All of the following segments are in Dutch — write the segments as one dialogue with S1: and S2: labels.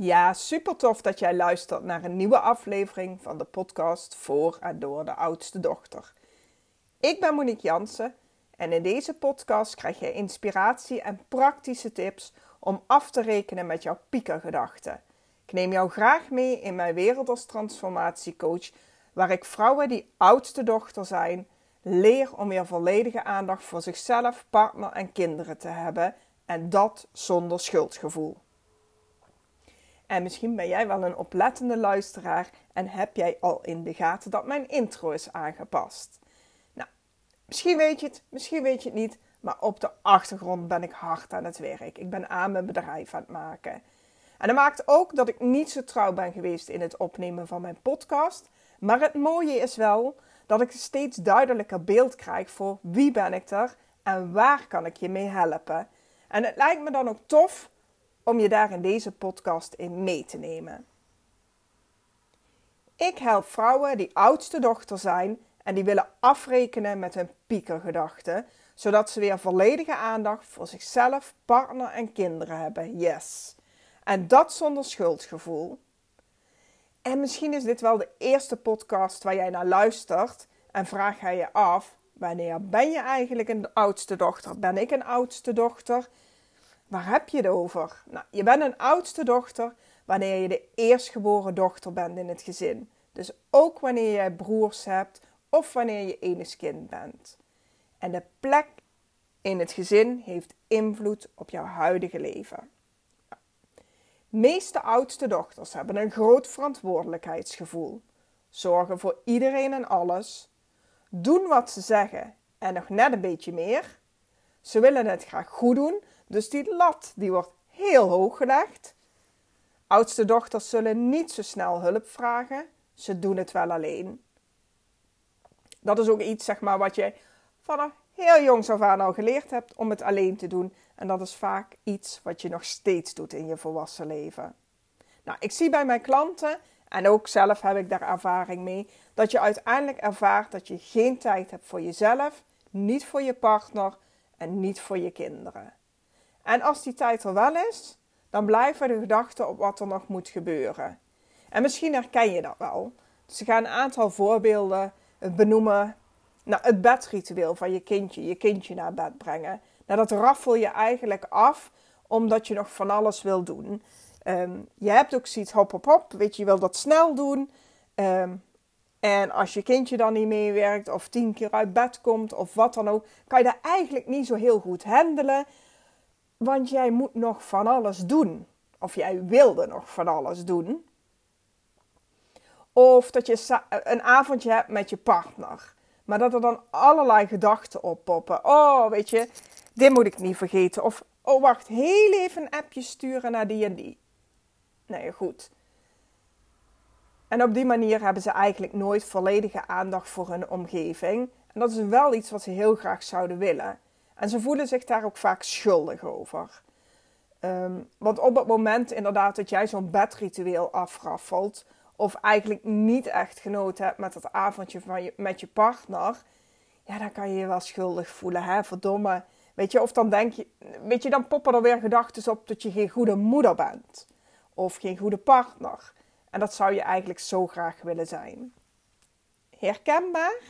S1: Ja, super tof dat jij luistert naar een nieuwe aflevering van de podcast voor en door de oudste dochter. Ik ben Monique Jansen en in deze podcast krijg je inspiratie en praktische tips om af te rekenen met jouw piekergedachten. Ik neem jou graag mee in mijn wereld als transformatiecoach, waar ik vrouwen die oudste dochter zijn, leer om weer volledige aandacht voor zichzelf, partner en kinderen te hebben en dat zonder schuldgevoel. En misschien ben jij wel een oplettende luisteraar en heb jij al in de gaten dat mijn intro is aangepast. Nou, misschien weet je het, misschien weet je het niet, maar op de achtergrond ben ik hard aan het werk. Ik ben aan mijn bedrijf aan het maken. En dat maakt ook dat ik niet zo trouw ben geweest in het opnemen van mijn podcast. Maar het mooie is wel dat ik steeds duidelijker beeld krijg voor wie ben ik er en waar kan ik je mee helpen. En het lijkt me dan ook tof om je daar in deze podcast in mee te nemen. Ik help vrouwen die oudste dochter zijn en die willen afrekenen met hun piekergedachten, zodat ze weer volledige aandacht voor zichzelf, partner en kinderen hebben. Yes. En dat zonder schuldgevoel. En misschien is dit wel de eerste podcast waar jij naar luistert en vraag jij je af: wanneer ben je eigenlijk een oudste dochter? Ben ik een oudste dochter? Waar heb je het over? Nou, je bent een oudste dochter wanneer je de eerstgeboren dochter bent in het gezin. Dus ook wanneer jij broers hebt of wanneer je enig kind bent. En de plek in het gezin heeft invloed op jouw huidige leven. meeste oudste dochters hebben een groot verantwoordelijkheidsgevoel, zorgen voor iedereen en alles, doen wat ze zeggen en nog net een beetje meer. Ze willen het graag goed doen, dus die lat die wordt heel hoog gelegd. Oudste dochters zullen niet zo snel hulp vragen. Ze doen het wel alleen. Dat is ook iets zeg maar, wat je vanaf heel jongs af aan al geleerd hebt om het alleen te doen. En dat is vaak iets wat je nog steeds doet in je volwassen leven. Nou, ik zie bij mijn klanten, en ook zelf heb ik daar ervaring mee, dat je uiteindelijk ervaart dat je geen tijd hebt voor jezelf, niet voor je partner en niet voor je kinderen. En als die tijd er wel is, dan blijven de gedachten op wat er nog moet gebeuren. En misschien herken je dat wel. Dus ik ga een aantal voorbeelden benoemen. Nou, het bedritueel van je kindje, je kindje naar bed brengen. Nou, dat raffel je eigenlijk af omdat je nog van alles wil doen. Um, je hebt ook zoiets hop, hop, hop. Weet je, je wil dat snel doen. Um, en als je kindje dan niet meewerkt of tien keer uit bed komt of wat dan ook, kan je dat eigenlijk niet zo heel goed handelen. Want jij moet nog van alles doen. Of jij wilde nog van alles doen. Of dat je een avondje hebt met je partner. Maar dat er dan allerlei gedachten oppoppen. Oh, weet je, dit moet ik niet vergeten. Of, oh, wacht, heel even een appje sturen naar die en die. Nee, goed. En op die manier hebben ze eigenlijk nooit volledige aandacht voor hun omgeving. En dat is wel iets wat ze heel graag zouden willen. En ze voelen zich daar ook vaak schuldig over. Ehm, want op het moment inderdaad dat jij zo'n bedritueel afraffelt, of eigenlijk niet echt genoten hebt met dat avondje van je, met je partner, ja, dan kan je je wel schuldig voelen, hè, verdomme. Weet je, of dan denk je, weet je, dan poppen er weer gedachten op dat je geen goede moeder bent. Of geen goede partner. En dat zou je eigenlijk zo graag willen zijn. Herkenbaar?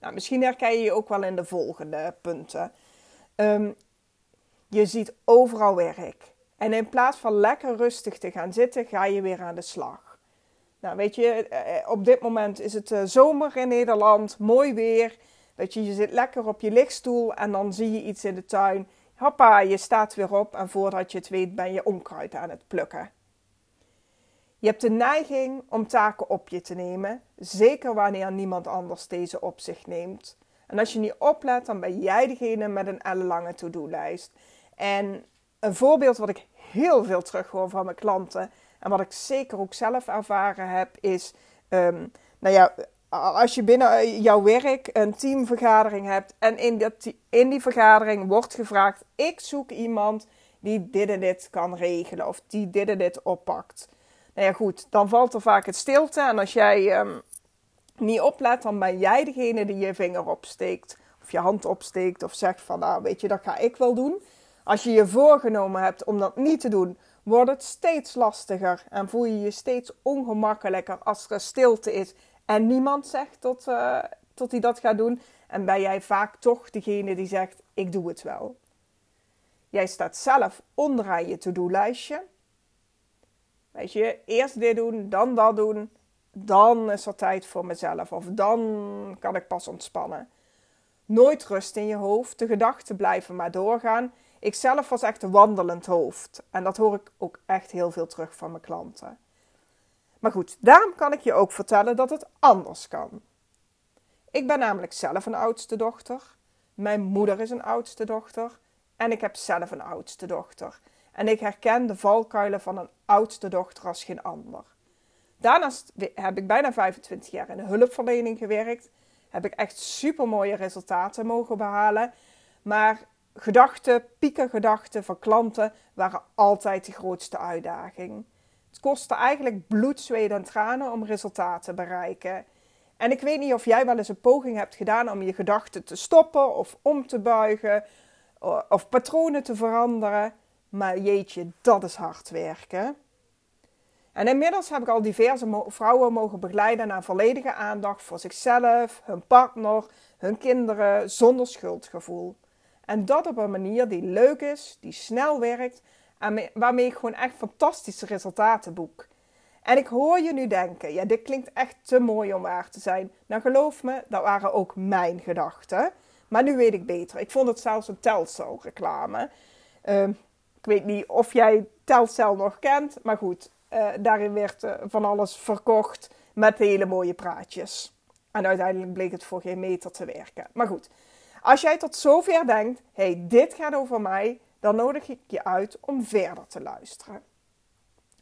S1: Nou, misschien herken je je ook wel in de volgende punten. Um, je ziet overal werk. En in plaats van lekker rustig te gaan zitten, ga je weer aan de slag. Nou, weet je, eh, eh, op dit moment is het eh, zomer in Nederland, mooi weer. Weet je, je zit lekker op je lichtstoel en dan zie je iets in de tuin. Hoppa, je staat weer op en voordat je het weet ben je onkruid aan het plukken. Je hebt de neiging om taken op je te nemen, zeker wanneer niemand anders deze op zich neemt. En als je niet oplet, dan ben jij degene met een ellenlange to-do-lijst. En een voorbeeld wat ik heel veel terughoor van mijn klanten en wat ik zeker ook zelf ervaren heb, is: um, nou ja, als je binnen jouw werk een teamvergadering hebt en in, dat, in die vergadering wordt gevraagd: ik zoek iemand die dit en dit kan regelen of die dit en dit oppakt. Nou ja, goed, dan valt er vaak het stilte. En als jij um, niet oplet, dan ben jij degene die je vinger opsteekt. Of je hand opsteekt of zegt van, nou weet je, dat ga ik wel doen. Als je je voorgenomen hebt om dat niet te doen, wordt het steeds lastiger en voel je je steeds ongemakkelijker als er stilte is en niemand zegt tot, tot hij dat gaat doen. En ben jij vaak toch degene die zegt: Ik doe het wel. Jij staat zelf onderaan je to-do-lijstje. Weet je, eerst dit doen, dan dat doen. Dan is er tijd voor mezelf. Of dan kan ik pas ontspannen. Nooit rust in je hoofd. De gedachten blijven maar doorgaan. Ik zelf was echt een wandelend hoofd. En dat hoor ik ook echt heel veel terug van mijn klanten. Maar goed, daarom kan ik je ook vertellen dat het anders kan. Ik ben namelijk zelf een oudste dochter. Mijn moeder is een oudste dochter. En ik heb zelf een oudste dochter. En ik herken de valkuilen van een oudste dochter als geen ander. Daarnaast heb ik bijna 25 jaar in de hulpverlening gewerkt. Heb ik echt super mooie resultaten mogen behalen. Maar gedachten, piekengedachten van klanten waren altijd de grootste uitdaging. Het kostte eigenlijk bloed, zweet en tranen om resultaten te bereiken. En ik weet niet of jij wel eens een poging hebt gedaan om je gedachten te stoppen of om te buigen of patronen te veranderen. Maar jeetje, dat is hard werken. En inmiddels heb ik al diverse vrouwen mogen begeleiden naar volledige aandacht voor zichzelf, hun partner, hun kinderen, zonder schuldgevoel. En dat op een manier die leuk is, die snel werkt en waarmee ik gewoon echt fantastische resultaten boek. En ik hoor je nu denken, ja, dit klinkt echt te mooi om waar te zijn. Nou, geloof me, dat waren ook mijn gedachten. Maar nu weet ik beter. Ik vond het zelfs een Telcel reclame. Ehm, ik weet niet of jij Telcel nog kent, maar goed, uh, daarin werd uh, van alles verkocht met hele mooie praatjes. En uiteindelijk bleek het voor geen meter te werken. Maar goed, als jij tot zover denkt, hey, dit gaat over mij, dan nodig ik je uit om verder te luisteren.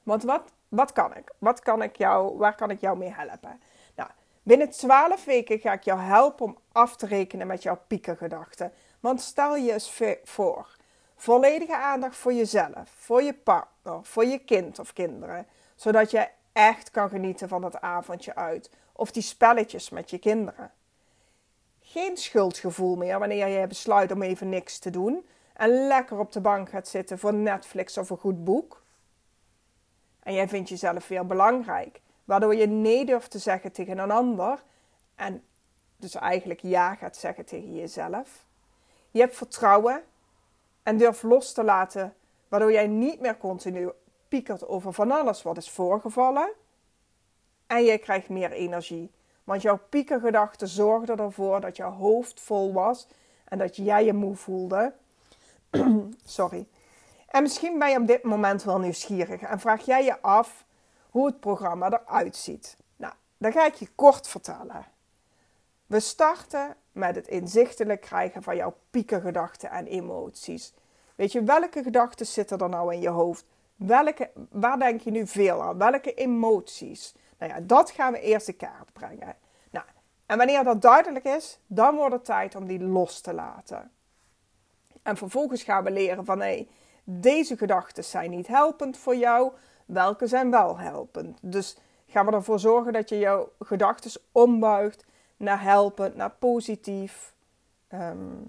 S1: Want wat, wat kan ik? Wat kan ik jou, waar kan ik jou mee helpen? Nou, binnen 12 weken ga ik jou helpen om af te rekenen met jouw piekengedachten. Want stel je eens voor, volledige aandacht voor jezelf, voor je partner, voor je kind of kinderen, zodat je echt kan genieten van dat avondje uit of die spelletjes met je kinderen. Geen schuldgevoel meer wanneer je besluit om even niks te doen en lekker op de bank gaat zitten voor Netflix of een goed boek. En jij vindt jezelf weer belangrijk, waardoor je nee durft te zeggen tegen een ander en dus eigenlijk ja gaat zeggen tegen jezelf. Je hebt vertrouwen en durft los te laten, waardoor jij niet meer continu piekert over van alles wat is voorgevallen. En je krijgt meer energie, want jouw piekergedachten zorgden ervoor dat jouw hoofd vol was en dat jij je moe voelde. Sorry. En misschien ben je op dit moment wel nieuwsgierig en vraag jij je af hoe het programma eruit ziet. Nou, dan ga ik je kort vertellen. We starten met het inzichtelijk krijgen van jouw piekengedachten en emoties. Weet je, welke gedachten zitten er nou in je hoofd? Welke, waar denk je nu veel aan? Welke emoties? Nou ja, dat gaan we eerst in kaart brengen. Nou, en wanneer dat duidelijk is, dan wordt het tijd om die los te laten. En vervolgens gaan we leren van hé, hey, deze gedachten zijn niet helpend voor jou, welke zijn wel helpend. Dus gaan we ervoor zorgen dat je jouw gedachten ombuigt naar helpend, naar positief. Ehm,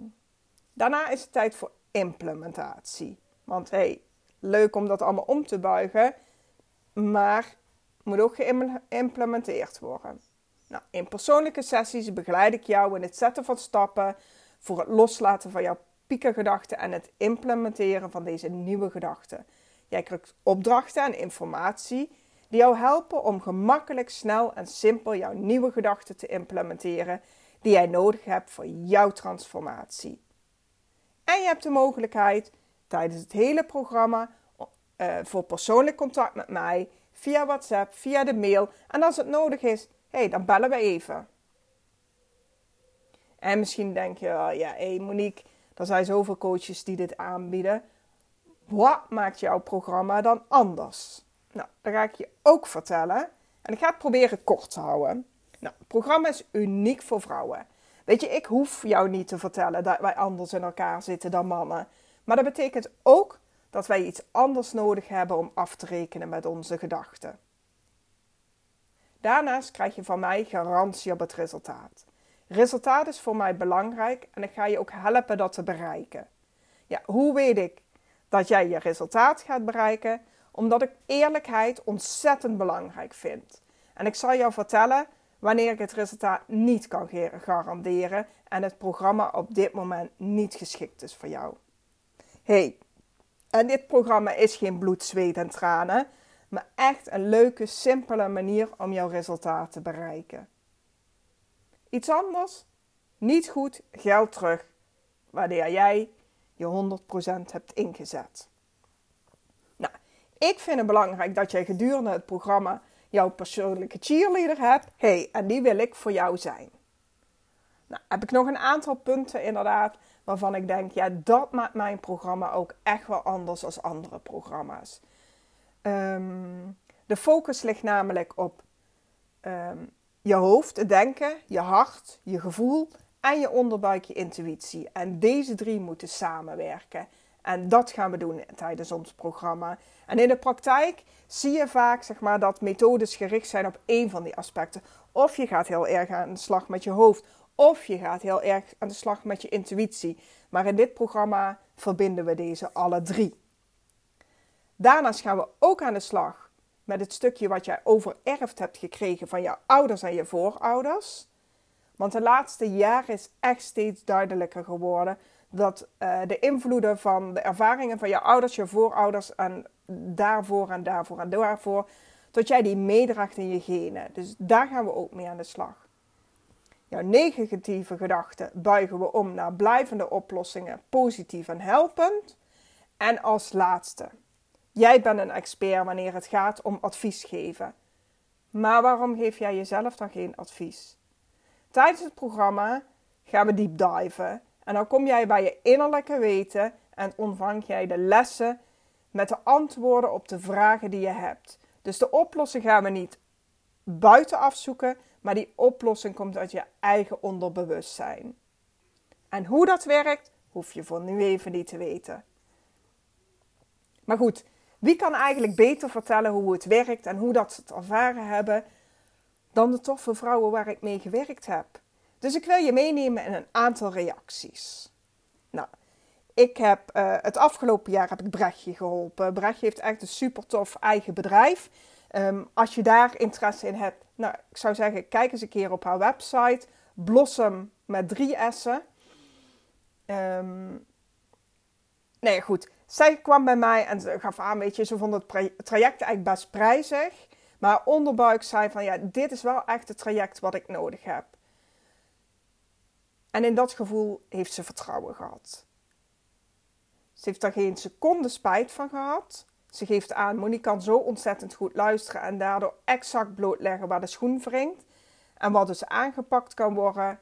S1: daarna is het tijd voor implementatie. Want hey, leuk om dat allemaal om te buigen, maar moet ook geïmplementeerd worden. Nou, in persoonlijke sessies begeleid ik jou in het zetten van stappen voor het loslaten van jouw piekengedachten en het implementeren van deze nieuwe gedachten. Jij krijgt opdrachten en informatie die jou helpen om gemakkelijk, snel en simpel jouw nieuwe gedachten te implementeren die jij nodig hebt voor jouw transformatie. En je hebt de mogelijkheid tijdens het hele programma uh, voor persoonlijk contact met mij via WhatsApp, via de mail en als het nodig is, hey, dan bellen we even. En misschien denk je, oh ja, hé Monique, er zijn zoveel coaches die dit aanbieden. Wat maakt jouw programma dan anders? Nou, dat ga ik je ook vertellen. En ik ga het proberen kort te houden. Nou, het programma is uniek voor vrouwen. Weet je, ik hoef jou niet te vertellen dat wij anders in elkaar zitten dan mannen. Maar dat betekent ook dat wij iets anders nodig hebben om af te rekenen met onze gedachten. Daarnaast krijg je van mij garantie op het resultaat. Resultaat is voor mij belangrijk en ik ga je ook helpen dat te bereiken. Ja, hoe weet ik dat jij je resultaat gaat bereiken? Omdat ik eerlijkheid ontzettend belangrijk vind. En ik zal jou vertellen wanneer ik het resultaat niet kan garanderen en het programma op dit moment niet geschikt is voor jou. Hey, en dit programma is geen bloed, zweet en tranen, maar echt een leuke, simpele manier om jouw resultaat te bereiken. Iets anders? Niet goed, geld terug, wanneer jij je 100% hebt ingezet. Ik vind het belangrijk dat jij gedurende het programma jouw persoonlijke cheerleader hebt. hey, en die wil ik voor jou zijn. Nou, heb ik nog een aantal punten inderdaad waarvan ik denk, ja, dat maakt mijn programma ook echt wel anders dan andere programma's. Ehm, de focus ligt namelijk op ehm, je hoofd, het denken, je hart, je gevoel en je onderbuik, je intuïtie. En deze drie moeten samenwerken. En dat gaan we doen tijdens ons programma. En in de praktijk zie je vaak zeg maar, dat methodes gericht zijn op één van die aspecten. Of je gaat heel erg aan de slag met je hoofd, of je gaat heel erg aan de slag met je intuïtie. Maar in dit programma verbinden we deze alle drie. Daarnaast gaan we ook aan de slag met het stukje wat jij overerfd hebt gekregen van je ouders en je voorouders. Want de laatste jaren is echt steeds duidelijker geworden dat uh, de invloeden van de ervaringen van je ouders, je voorouders en daarvoor en daarvoor en daarvoor, dat jij die meedraagt in je genen. Dus daar gaan we ook mee aan de slag. Jouw negatieve gedachten buigen we om naar blijvende oplossingen, positief en helpend. En als laatste, jij bent een expert wanneer het gaat om advies geven. Maar waarom geef jij jezelf dan geen advies? Tijdens het programma gaan we deep diven en dan kom jij bij je innerlijke weten en ontvang jij de lessen met de antwoorden op de vragen die je hebt. Dus de oplossing gaan we niet buitenaf zoeken, maar die oplossing komt uit je eigen onderbewustzijn. En hoe dat werkt, hoef je voor nu even niet te weten. Maar goed, wie kan eigenlijk beter vertellen hoe het werkt en hoe dat ze het ervaren hebben dan de toffe vrouwen waar ik mee gewerkt heb? Dus ik wil je meenemen in een aantal reacties. Nou, ik heb uh, het afgelopen jaar heb ik Brechtje geholpen. Brechtje heeft echt een super tof eigen bedrijf. Um, als je daar interesse in hebt, nou, ik zou zeggen, kijk eens een keer op haar website. Blossom met drie S'en. Um, nee, goed. Zij kwam bij mij en ze gaf aan, weet je, ze vond het traject eigenlijk best prijzig. Maar onderbuik zei van, ja, dit is wel echt het traject wat ik nodig heb. En in dat gevoel heeft ze vertrouwen gehad. Ze heeft daar geen seconde spijt van gehad. Ze geeft aan, Monique kan zo ontzettend goed luisteren en daardoor exact blootleggen waar de schoen wringt. En wat dus aangepakt kan worden.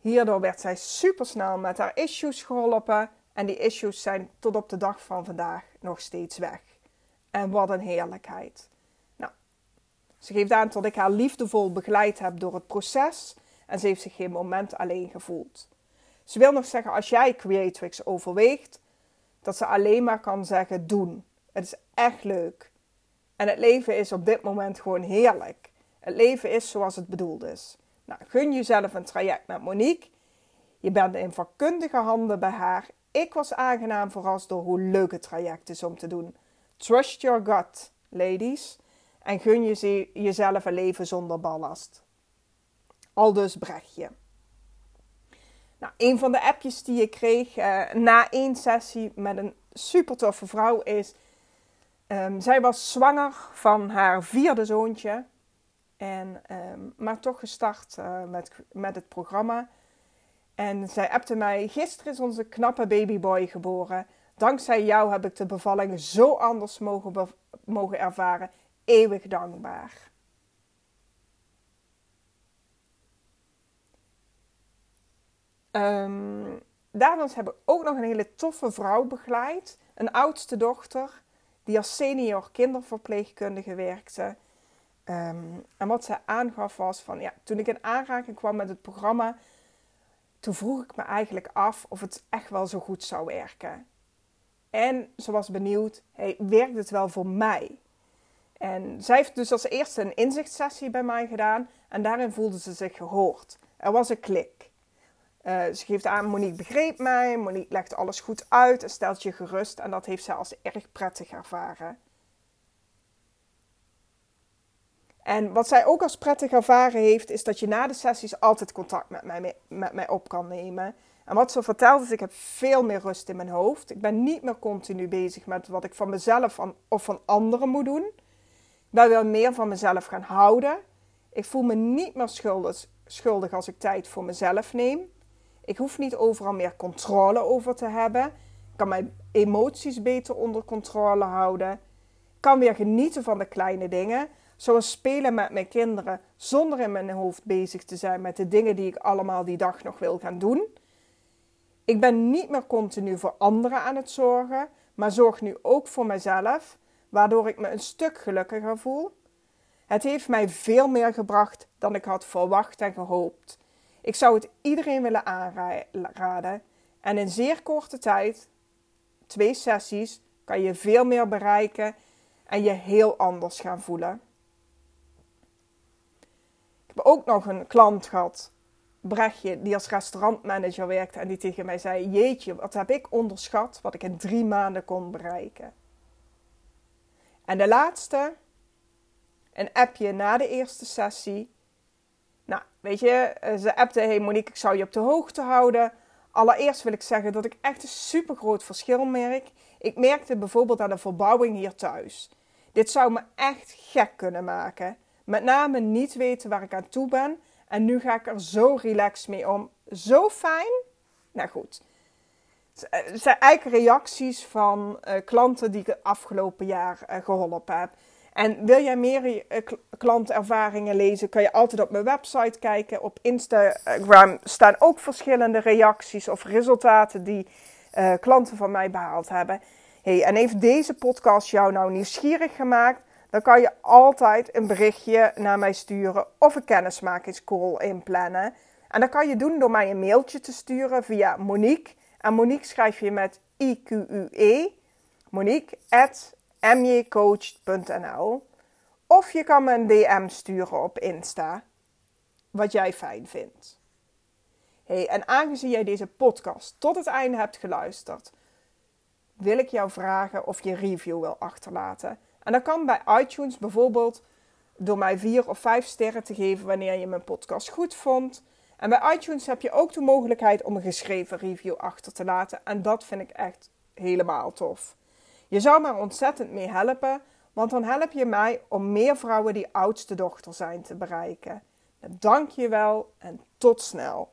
S1: Hierdoor werd zij supersnel met haar issues geholpen. En die issues zijn tot op de dag van vandaag nog steeds weg. En wat een heerlijkheid. Nou, ze geeft aan dat ik haar liefdevol begeleid heb door het proces. En ze heeft zich geen moment alleen gevoeld. Ze wil nog zeggen, als jij Creatrix overweegt, dat ze alleen maar kan zeggen doen. Het is echt leuk. En het leven is op dit moment gewoon heerlijk. Het leven is zoals het bedoeld is. Nou, gun jezelf een traject met Monique. Je bent in vakkundige handen bij haar. Ik was aangenaam verrast door hoe leuk het traject is om te doen. Trust your gut, ladies. En gun je jezelf een leven zonder ballast. Aldus Brechtje. Nou, een van de appjes die ik kreeg uh, na één sessie met een super toffe vrouw is... Um, zij was zwanger van haar vierde zoontje. En, um, maar toch gestart uh, met, met het programma. En zij appte mij: Gisteren is onze knappe babyboy geboren. Dankzij jou heb ik de bevalling zo anders mogen, mogen ervaren. Eeuwig dankbaar. Um, daarnaast heb ik ook nog een hele toffe vrouw begeleid. Een oudste dochter die als senior kinderverpleegkundige werkte. Um, en wat zij aangaf was van, ja, toen ik in aanraking kwam met het programma, toen vroeg ik me eigenlijk af of het echt wel zo goed zou werken. En ze was benieuwd, hey, werkt het wel voor mij? En zij heeft dus als eerste een inzichtssessie bij mij gedaan en daarin voelde ze zich gehoord. Er was een klik. Uh, ze geeft aan, Monique begreep mij, Monique legt alles goed uit en stelt je gerust. En dat heeft zij als erg prettig ervaren. En wat zij ook als prettig ervaren heeft, is dat je na de sessies altijd contact met mij, met mij op kan nemen. En wat ze vertelt is, ik heb veel meer rust in mijn hoofd. Ik ben niet meer continu bezig met wat ik van mezelf of van anderen moet doen. Ik ben wel meer van mezelf gaan houden. Ik voel me niet meer schuldig als ik tijd voor mezelf neem. Ik hoef niet overal meer controle over te hebben. Ik kan mijn emoties beter onder controle houden. Ik kan weer genieten van de kleine dingen. Zoals spelen met mijn kinderen zonder in mijn hoofd bezig te zijn met de dingen die ik allemaal die dag nog wil gaan doen. Ik ben niet meer continu voor anderen aan het zorgen, maar zorg nu ook voor mezelf, waardoor ik me een stuk gelukkiger voel. Het heeft mij veel meer gebracht dan ik had verwacht en gehoopt. Ik zou het iedereen willen aanraden. En in zeer korte tijd, twee sessies, kan je veel meer bereiken en je heel anders gaan voelen. Ik heb ook nog een klant gehad Brechtje, die als restaurantmanager werkte en die tegen mij zei: Jeetje, wat heb ik onderschat wat ik in drie maanden kon bereiken. En de laatste, een appje na de eerste sessie. Weet je, eh, ze appte: Hey Monique, ik zou je op de hoogte houden. Allereerst wil ik zeggen dat ik echt een super groot verschil merk. Ik merkte bijvoorbeeld aan de verbouwing hier thuis. Dit zou me echt gek kunnen maken. Met name niet weten waar ik aan toe ben en nu ga ik er zo relaxed mee om. Zo fijn. Nou goed. Het zijn eigenlijk reacties van uh, klanten die ik het afgelopen jaar geholpen heb. En wil jij meer uh, klantervaringen lezen, kan je altijd op mijn website kijken. Op Instagram staan ook verschillende reacties of resultaten die klanten van mij behaald hebben. Hey, en heeft deze podcast jou nou nieuwsgierig gemaakt? dan kan je altijd een berichtje naar mij sturen of een kennismakingscall inplannen. En dat kan je doen door mij een mailtje te sturen via Monique. En Monique schrijf je met I-Q-U-E. Monique at mjcoach.nl Of je kan me een DM sturen op Insta. Wat jij fijn vindt. Hey, en aangezien jij deze podcast tot het einde hebt geluisterd, wil ik jou vragen of je review wil achterlaten. En dat kan bij iTunes bijvoorbeeld door mij vier of vijf sterren te geven wanneer je mijn podcast goed vond. En bij iTunes heb je ook de mogelijkheid om een geschreven review achter te laten. En dat vind ik echt helemaal tof. Je zou me ontzettend mee helpen, want dan help je mij om meer vrouwen die oudste dochter zijn te bereiken. Dank je wel en tot snel.